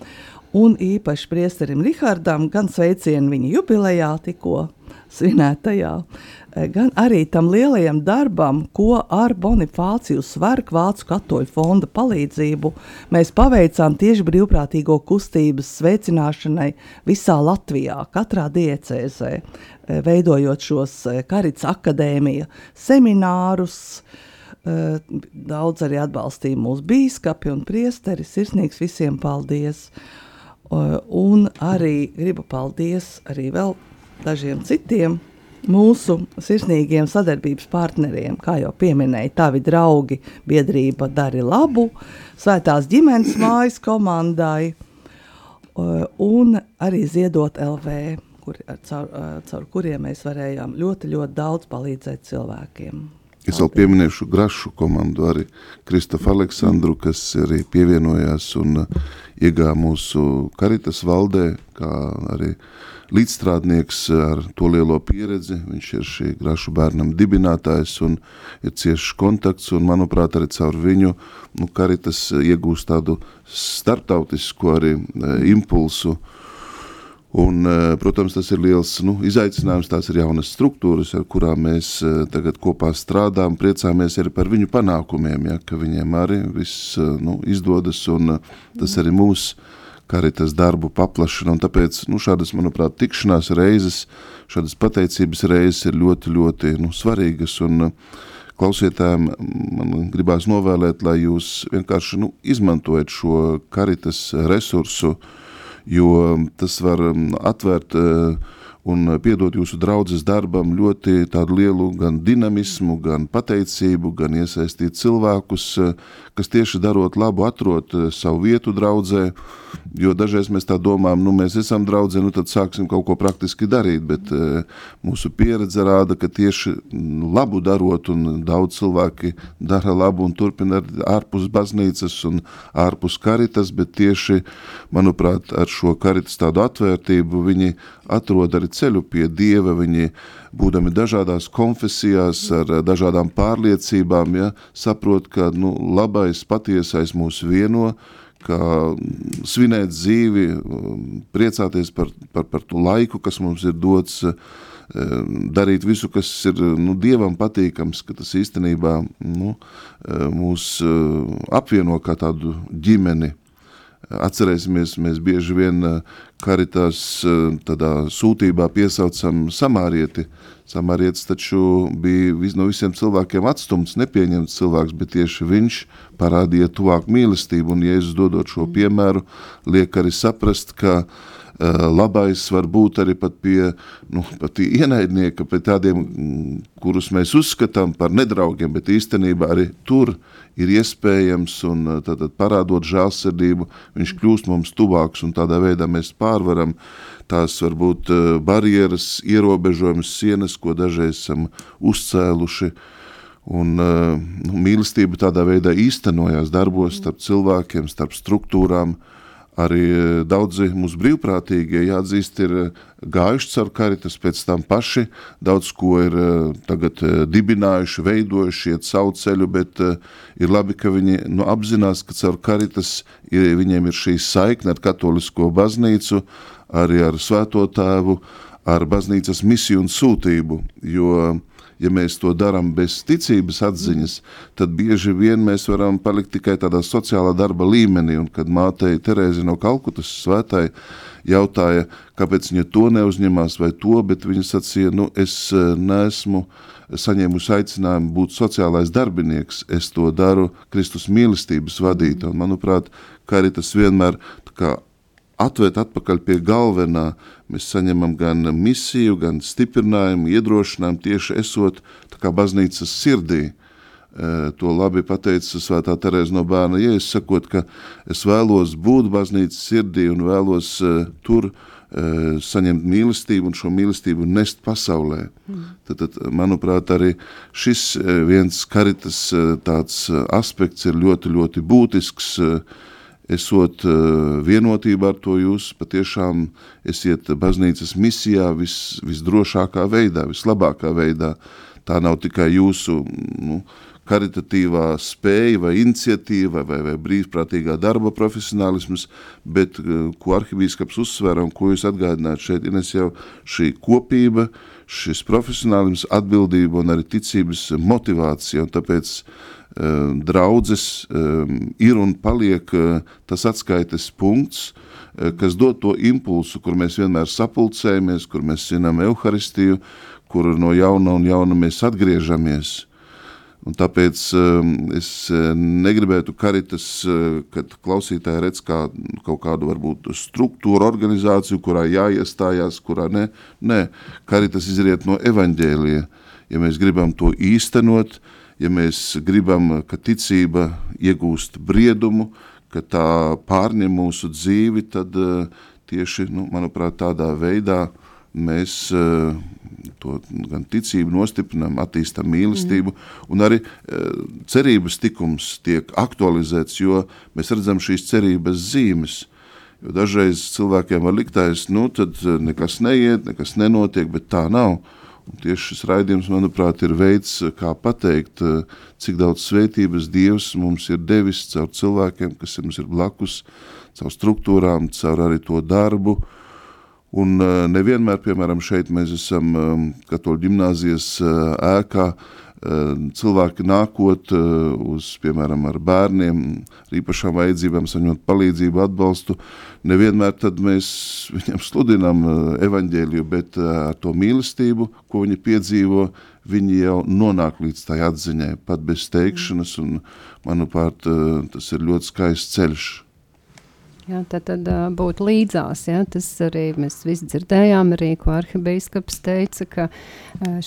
un īpaši priesterim Rihardam, gan sveicienu viņa jubilejā tikko svinētajā, eh, gan arī tam lielajam darbam, ko ar Bonifāciju Svarku Vācu katoļu fonda palīdzību mēs paveicām tieši brīvprātīgo kustības sveicināšanai visā Latvijā, katrā diecēzē, eh, veidojot šos eh, Karits akadēmija seminārus, Daudz arī atbalstīja mūsu biskupi un priesteri. Sirsnīgs visiem paldies! Un arī gribu paldies arī vēl dažiem citiem mūsu sirsnīgiem sadarbības partneriem, kā jau pieminēja, tavi draugi, biedrība Dari Labu, Svētās ģimenes mājas komandai un arī Ziedot LV, kur, caur, caur kuriem mēs varējām ļoti, ļoti daudz palīdzēt cilvēkiem. Es vēl pieminēšu Grašu komandu, arī Kristofu Aleksandru, kas arī pievienojās un uh, iegāja mūsu karitas valdē, kā arī līdzstrādnieks ar to lielo pieredzi. Viņš ir šī Grašu bērnam dibinātājs un ir ciešs kontakts, un manuprāt arī caur viņu nu, karitas iegūst tādu starptautisku arī uh, impulsu, Un, eh, protams, tas ir liels nu, izaicinājums. Tās ir jaunas struktūras, ar kurām mēs eh, tagad kopā strādājam. Priecājamies arī par viņu panākumiem, ja, ka viņiem arī viss nu, izdodas. Tas arī mūsu karitas darbu paplašina. Tāpēc nu, šādas, manuprāt, tikšanās reizes, šādas pateicības reizes ir ļoti, ļoti nu, svarīgas. Un, Klausītājiem man gribās novēlēt, lai jūs vienkārši nu, izmantojat šo karitas resursu, jo tas var um, atvērt uh, un piedot jūsu draudzes darbam ļoti tādu lielu gan dinamismu, gan pateicību, gan iesaistīt cilvēkus, uh, kas tieši darot labu, atrot uh, savu vietu draudzē, jo dažreiz mēs tā domājam, nu mēs esam draudzē, nu tad sāksim kaut ko praktiski darīt, bet mūsu pieredze rāda, ka tieši labu darot un daudz cilvēki dara labu un turpina ārpus baznīcas un ārpus karitas, bet tieši, manuprāt, ar šo karitas tādu atvērtību viņi atrod arī ceļu pie Dieva, viņi būdami dažādās konfesijās, ar dažādām pārliecībām, ja, saprot, ka nu, labais, patiesais mūs vieno, ka svinēt dzīvi, priecāties par, par, par to laiku, kas mums ir dots, darīt visu, kas ir nu, Dievam patīkams, ka tas īstenībā nu, mūs apvieno kā tādu ģimeni, Atcerēsimies, mēs bieži vien karitās eh, tādā sūtībā piesaucam samārieti. Samārietis taču bija vis, no visiem cilvēkiem atstumts, nepieņemts cilvēks, bet tieši viņš parādīja tuvāk mīlestību, un Jēzus dodot šo piemēru, liek arī saprast, ka uh, Eh, labais var būt arī pat pie, nu, pat ienaidnieka, pie tādiem, mm, kurus mēs uzskatām par nedraugiem, bet īstenībā arī tur ir iespējams un eh, tātad parādot žālsirdību, viņš kļūst mums tuvāks un tādā veidā mēs pārvaram tās varbūt eh, barjeras, ierobežojumus, sienas, ko dažreiz esam uzcēluši, Un uh, mīlestība tādā veidā īstenojās darbos starp cilvēkiem, starp struktūrām, uh, Arī e, daudzi mūsu brīvprātīgie, jāatzīst, ir e, gājuši caur karitas, pēc tam paši daudz ko ir e, tagad dibinājuši, veidojuši, iet savu ceļu, bet ir labi, ka viņi nu, apzinās, ka caur karitas ir, viņiem ir šī saikne ar katolisko baznīcu, arī ar svēto tēvu, ar baznīcas misiju un sūtību, jo ja mēs to darām bez ticības atziņas, tad bieži vien mēs varam palikt tikai tādā sociālā darba līmenī. Un kad mātei Terēzi no Kalkutas svētai jautāja, kāpēc viņa to neuzņemās vai to, bet viņa sacīja, nu es eh, neesmu saņēmusi aicinājumu būt sociālais darbinieks, es to daru Kristus mīlestības vadīta. Un, manuprāt, kā arī tas vienmēr kā atvērt atpakaļ pie galvenā, mēs saņemam gan misiju, gan stiprinājumu, iedrošinājumu tieši esot kā baznīcas sirdī. E, to labi pateica svētā Terēza no bērna, ja es sakot, ka es vēlos būt baznīcas sirdī un vēlos e, tur e, saņemt mīlestību un šo mīlestību nest pasaulē. Mm. Tad, tad, manuprāt, arī šis viens karitas tāds aspekts ir ļoti, ļoti būtisks, esot eh, vienotībā ar to jūs patiešām esiet baznīcas misijā vis, visdrošākā veidā, vislabākā veidā. Tā nav tikai jūsu nu, karitatīvā spēja vai iniciatīva vai, vai brīvprātīgā darba profesionālisms, bet eh, ko arhibīskaps uzsver un ko jūs atgādināt šeit, Ines jau šī kopība, šis profesionālisms, atbildība un arī ticības motivācija, un tāpēc Ehm, draudzes ehm, ir un paliek eh, tas atskaites punkts, eh, kas dod to impulsu, kur mēs vienmēr sapulcējamies, kur mēs sinam Euharistiju, kur no jauna un jauna mēs atgriežamies. Un tāpēc um, es eh, negribētu karitas, kad klausītāji redz kā kaut kādu varbūt struktūru organizāciju, kurā jāiestājās, kurā ne. Nē, karitas izriet no evaņģēlija. Ja mēs gribam to īstenot, uh, ja mēs gribam, ka ticība iegūst briedumu, ka tā pārņem mūsu dzīvi, tad uh, tieši, nu, manuprāt, tādā veidā mēs uh, to gan ticību nostiprinām, attīstam mīlestību, mm. un arī uh, cerības tikums tiek aktualizēts, jo mēs redzam šīs cerības zīmes, jo dažreiz cilvēkiem var liktais, nu, tad nekas neiet, nekas nenotiek, bet tā nav. Un tieši šis raidījums, manuprāt, ir veids, kā pateikt, cik daudz svētības Dievs mums ir devis caur cilvēkiem, kas mums ir blakus, caur struktūrām, caur arī to darbu. Un nevienmēr, piemēram, šeit mēs esam katoļu ģimnāzijas ēkā, cilvēki nākot uz, piemēram, ar bērniem, ar īpašām vajadzībām, saņemot palīdzību, atbalstu, nevienmēr tad mēs viņam sludinām evaņģēliju, bet ar to mīlestību, ko viņi piedzīvo, viņi jau nonāk līdz tai atziņai, pat bez teikšanas, un, manuprāt, tas ir ļoti skaists ceļš. Jā, tad, tad būt līdzās. Ja? Tas arī mēs visi dzirdējām, arī ko arhibīskaps teica, ka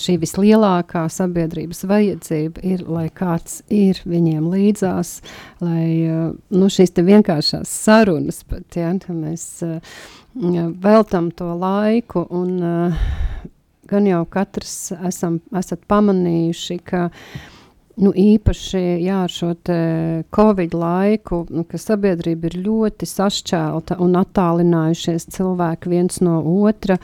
šī vislielākā sabiedrības vajadzība ir, lai kāds ir viņiem līdzās, lai nu, šīs vienkāršās sarunas pat, ja? mēs uh, veltam to laiku un gan jau katrs esam, esat pamanījuši, ka Nu, īpaši jā, ar šo Covid laiku, nu, ka sabiedrība ir ļoti sašķelta un attālinājušies cilvēki viens no otra,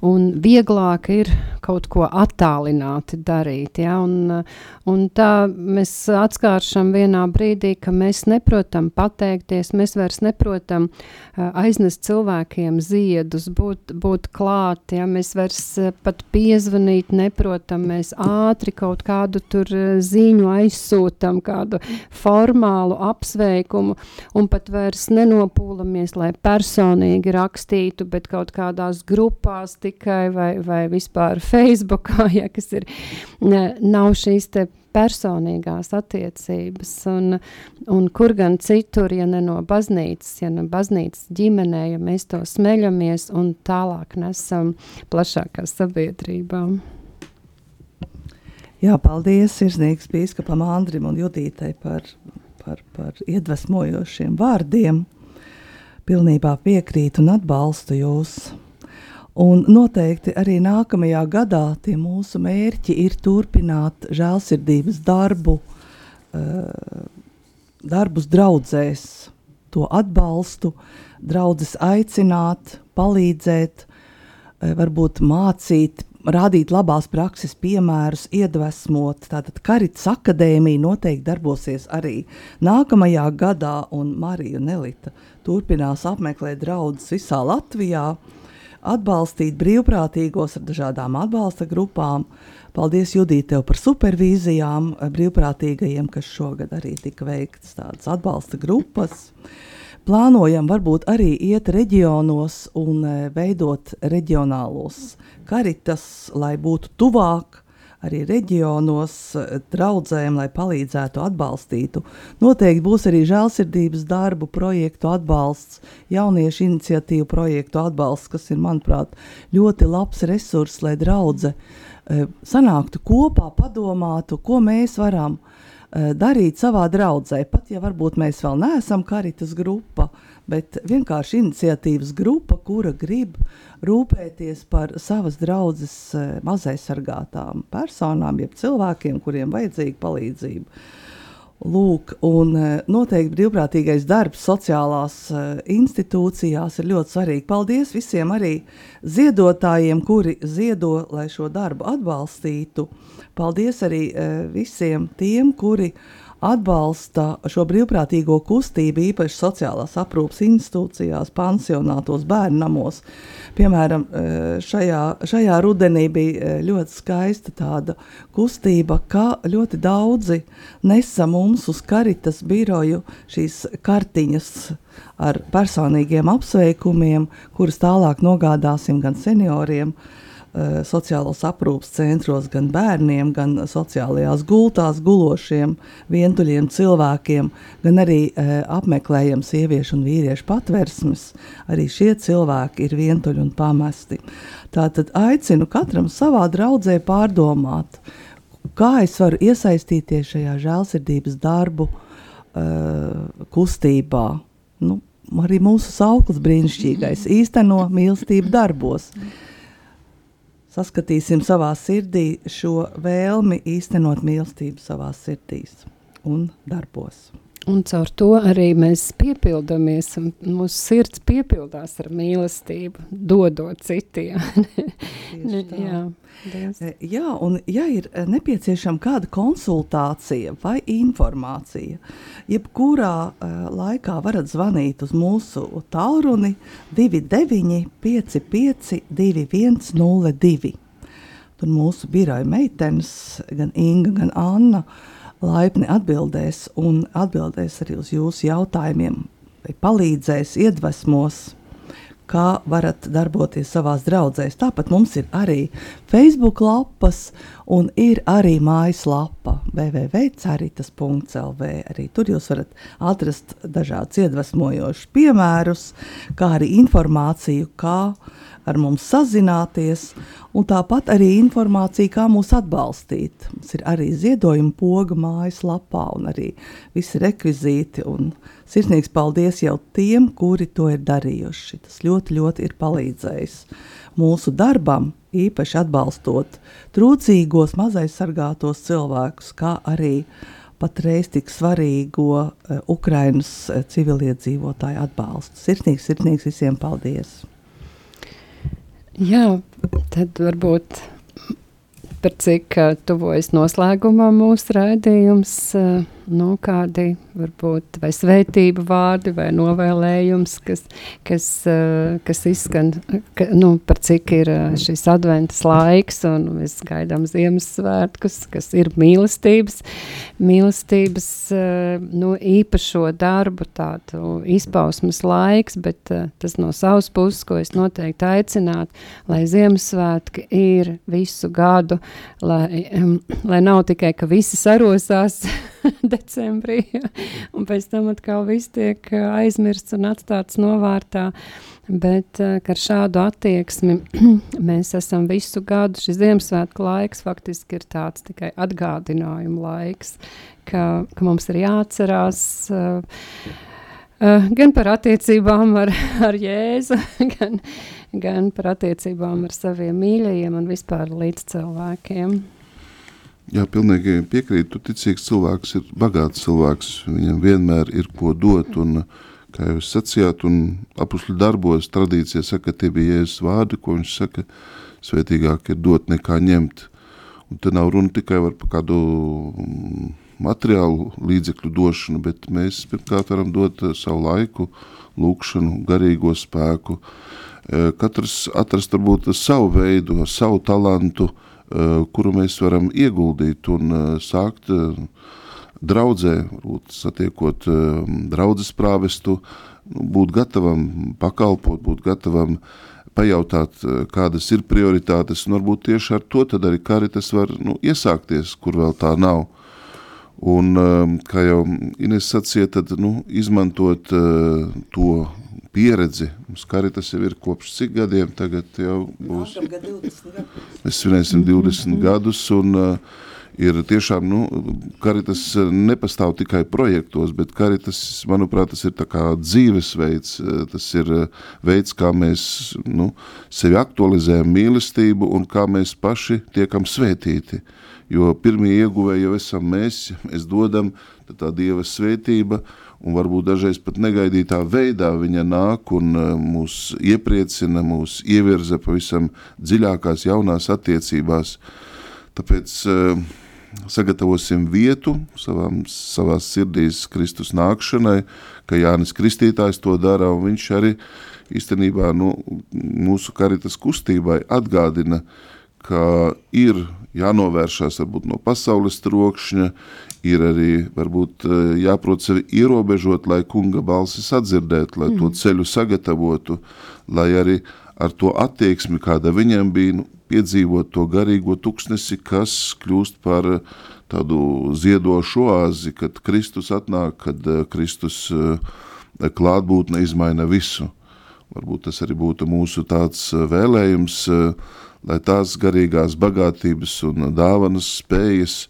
un vieglāk ir kaut ko attālināti darīt. Ja? Un, un tā mēs atskāršam vienā brīdī, ka mēs neprotam pateikties, mēs vairs neprotam aiznest cilvēkiem ziedus, būt, būt klāt, ja? mēs vairs pat piezvanīt neprotam, mēs ātri kaut kādu tur uh, ziņu aizsūtam kādu formālu apsveikumu un pat vairs nenopūlamies, lai personīgi rakstītu, bet kaut kādās grupās tikai vai, vai vispār Facebookā, ja kas ir, ne, nav šīs te personīgās attiecības, un, un kur gan citur, ja ne no baznīcas, ja no baznīcas ģimenē, ja mēs to smeļamies un tālāk nesam plašākā sabiedrībā. Jā, paldies sirsnīgs bīskapam Andrim un Judītai par, par, par iedvesmojošiem vārdiem. Pilnībā piekrītu un atbalstu jūs. Un noteikti arī nākamajā gadā tie mūsu mērķi ir turpināt žēlsirdības darbu, uh, darbus draudzēs, to atbalstu, draudzes aicināt, palīdzēt, uh, varbūt mācīt, rādīt labās prakses piemērus, iedvesmot. Tātad Karitas akadēmija noteikti darbosies arī nākamajā gadā, un Marija un Elita turpinās apmeklēt draugus visā Latvijā. atbalstīt brīvprātīgos ar dažādām atbalsta grupām. Paldies, Judīt, tev par supervīzijām brīvprātīgajiem, kas šogad arī tika veikts tādas atbalsta grupas. Plānojam varbūt arī iet reģionos un veidot reģionālos karitas, lai būtu tuvāk arī reģionos draudzēm, lai palīdzētu, atbalstītu. Noteikti būs arī žēlsirdības darbu projektu atbalsts, jauniešu iniciatīvu projektu atbalsts, kas ir, manuprāt, ļoti labs resurs, lai draudze e, sanāktu kopā, padomātu, ko mēs varam e, darīt savā draudzē. Pat ja varbūt mēs vēl neesam karitas grupa, bet vienkārši iniciatīvas grupa, kura grib rūpēties par savas draudzes eh, mazaisargātām personām, jeb cilvēkiem, kuriem vajadzīga palīdzība. Lūk, un eh, noteikti brīvprātīgais darbs sociālās uh, institūcijās ir ļoti svarīgi. Paldies visiem arī ziedotājiem, kuri ziedo, lai šo darbu atbalstītu. Paldies arī uh, visiem tiem, kuri uh, atbalsta šo brīvprātīgo kustību īpaši sociālās aprūpas institūcijās, pansionātos, bērnamos. Piemēram, e, šajā, šajā rudenī bija e, ļoti skaista tāda kustība, ka ļoti daudzi nesa mums uz karitas biroju šīs kartiņas ar personīgiem apsveikumiem, kuras tālāk nogādāsim gan senioriem, uh, Eh, sociālos aprūpas centros gan bērniem, gan sociālajās gultās gulošiem vientuļiem cilvēkiem, gan arī uh, apmeklējam sieviešu un vīriešu patversmes. Arī šie cilvēki ir vientuļi un pamesti. Tātad aicinu katram savā draudzē pārdomāt, kā es varu iesaistīties šajā žēlsirdības darbu uh, kustībā. Nu, arī mūsu sauklis brīnišķīgais īsteno mīlestību darbos. Mm saskatīsim savā sirdī šo vēlmi īstenot mīlestību savā sirdīs un darbos. Un caur to arī mēs piepildamies, un mūsu sirds piepildās ar mīlestību, dodot citiem. jā, Dievs. E, jā, un ja ir e, nepieciešama kāda konsultācija vai informācija, jebkurā uh, laikā varat zvanīt uz mūsu tālruni 29 55 2102. Tur mūsu biroja meitenes, gan Inga, gan Anna, uh, laipni atbildēs un atbildēs arī uz jūsu jautājumiem, palīdzēs, iedvesmos, kā varat darboties savās draudzēs. Tāpat mums ir arī Facebook lapas un ir arī mājaslapa www.caritas.lv. Arī tur jūs varat atrast dažādus iedvesmojošus piemērus, kā arī informāciju, kā ar mums sazināties, un tāpat arī informācija, kā mūs atbalstīt. Mums ir arī ziedojuma poga mājaslapā un arī visi rekvizīti. Sirsnīgs paldies jau tiem, kuri to ir darījuši. Tas ļoti, ļoti ir palīdzējis mūsu darbam, īpaši atbalstot trūcīgos, mazaizsargātos cilvēkus, kā arī patreiz tik svarīgo uh, Ukrainas uh, civiliedzīvotāju atbalstu. Sirsnīgs, sirsnīgs visiem paldies! Jā, tad varbūt par cik uh, tuvojas noslēgumā mūsu raidījums, uh, nu, kādi varbūt vai svētību vārdi vai novēlējums, kas, kas, uh, kas izskan, ka, nu, par cik ir uh, šis adventas laiks un mēs gaidām Ziemassvētkus, kas ir mīlestības, mīlestības, uh, nu, īpašo darbu tādu izpausmas laiks, bet tas no savas puses, ko es noteikti aicinātu, lai Ziemassvētki ir visu gadu, lai, lai nav tikai, ka visi sarosās decembrī, un pēc tam atkal viss tiek uh, aizmirsts un atstāts novārtā. Bet uh, ar šādu attieksmi mēs esam visu gadu. Šis Ziemassvētku laiks faktiski ir tāds tikai atgādinājuma laiks, ka, ka mums ir jāatcerās. Uh, uh, gan par attiecībām ar, ar Jēzu, gan, gan par attiecībām ar saviem mīļajiem un vispār līdz cilvēkiem. Jā, pilnīgi piekrītu. Tu ticīgs cilvēks ir bagāts cilvēks. Viņam vienmēr ir ko dot. Un, kā jūs sacījāt, un apusļu darbos tradīcija saka, ka tie bija jēzus vārdi, ko viņš saka, svētīgāk ir dot nekā ņemt. Un te nav runa tikai par kādu mm, materiālu līdzekļu došanu, bet mēs pirmkārt varam dot savu laiku, lūkšanu, garīgo spēku, katrs atrast varbūt savu veidu, savu talantu, kuru mēs varam ieguldīt un sākt draudzē, varbūt satiekot draudzes prāvestu, nu, būt gatavam pakalpot, būt gatavam pajautāt, kādas ir prioritātes, un varbūt tieši ar to tad arī karitas var nu, iesākties, kur vēl tā nav. Un, kā jau Ines sacīja, tad nu, izmantot uh, to pieredzi. Mums karitas jau ir kopš cik gadiem, tagad jau būs. Mēs svinēsim 20 gadus un uh, ir tiešām, nu, karitas nepastāv tikai projektos, bet karitas, manuprāt, tas ir tā kā dzīvesveids, tas ir veids, kā mēs, nu, sevi aktualizējam mīlestību un kā mēs paši tiekam svētīti. Jo pirmie ieguvēji jau esam mēs, mēs dodam tā Dieva svētība, un varbūt dažreiz pat negaidītā veidā viņa nāk un e, mūs iepriecina, mūs ievirza pavisam dziļākās jaunās attiecībās. Tāpēc uh, sagatavosim vietu savām, savās sirdīs Kristus nākšanai, ka Jānis Kristītājs to dara, un viņš arī īstenībā nu, mūsu karitas kustībai atgādina, ka ir jānovēršās varbūt no pasaules trokšņa, ir arī varbūt eh, jāprot sevi ierobežot, lai kunga balsis atdzirdētu, lai mm. to ceļu sagatavotu, lai arī ar to attieksmi, kāda viņam bija, nu, piedzīvot to garīgo tuksnesi, kas kļūst par tādu ziedošu oāzi, kad Kristus atnāk, kad eh, Kristus eh, klātbūtne izmaina visu. Varbūt tas arī būtu mūsu tāds vēlējums, lai tās garīgās bagātības un dāvanas spējas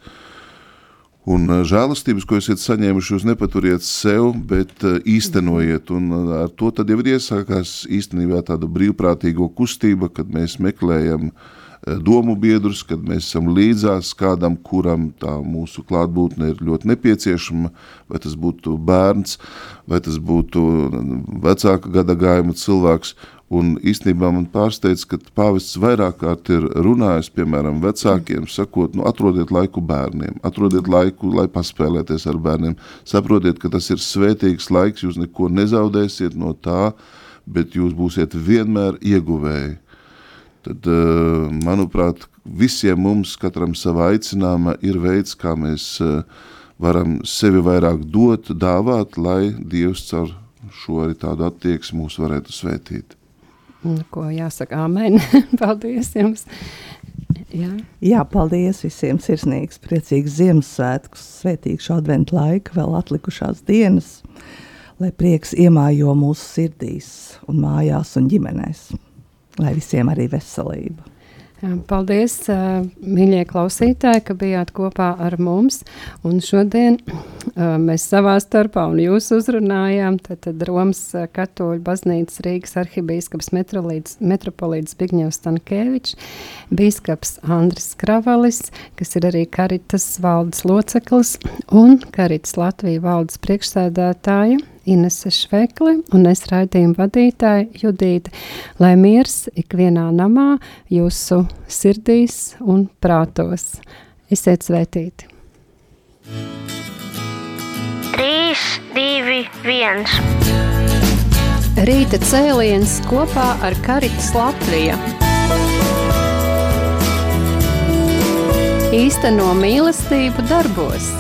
Un eh, žēlastības, ko esat saņēmuši, jūs nepaturiet sev, bet eh, īstenojiet. Un eh, ar to tad jau ir iesākās īstenībā tāda brīvprātīgo kustība, kad mēs meklējam domu biedrus, kad mēs esam līdzās kādam, kuram tā mūsu klātbūtne ir ļoti nepieciešama, vai tas būtu bērns, vai tas būtu vecāka gada gājuma cilvēks, Un īstenībā man pārsteidz, ka pāvests vairāk kārt ir runājis, piemēram, vecākiem, sakot, nu, atrodiet laiku bērniem, atrodiet laiku, lai paspēlēties ar bērniem. Saprotiet, ka tas ir svētīgs laiks, jūs neko nezaudēsiet no tā, bet jūs būsiet vienmēr ieguvēji. Tad, eh, manuprāt, visiem mums, katram savā aicinājumā, ir veids, kā mēs eh, varam sevi vairāk dot, dāvāt, lai Dievs caur šo arī tādu attieksmi mūs varētu svētīt. Ko jāsaka, amen. paldies jums! Jā. Jā, paldies visiem! Sirsnīgs, priecīgs Ziemassvētkus, svētīgu adventu laiku, vēl atlikušās dienas, lai prieks iemājo mūsu sirdīs un mājās un ģimenēs, lai visiem arī veselība. Paldies, mīļie klausītāji, ka bijāt kopā ar mums. Un šodien mēs savā starpā un jūs uzrunājām tad, tad Romas katoļu baznīcas Rīgas arhibīskaps metropolīts Bigņevs Stankēvičs, bīskaps Andris Kravalis, kas ir arī Karitas valdes loceklis un Karitas Latvija valdes priekšsēdētāja Inese Švekli un es raidījumu vadītāju Judīti, lai miers ikvienā namā jūsu sirdīs un prātos. Esiet svētīti! 3, 2, 1 Rīta cēliens kopā ar Karitas Latviju. Īsteno mīlestību darbos!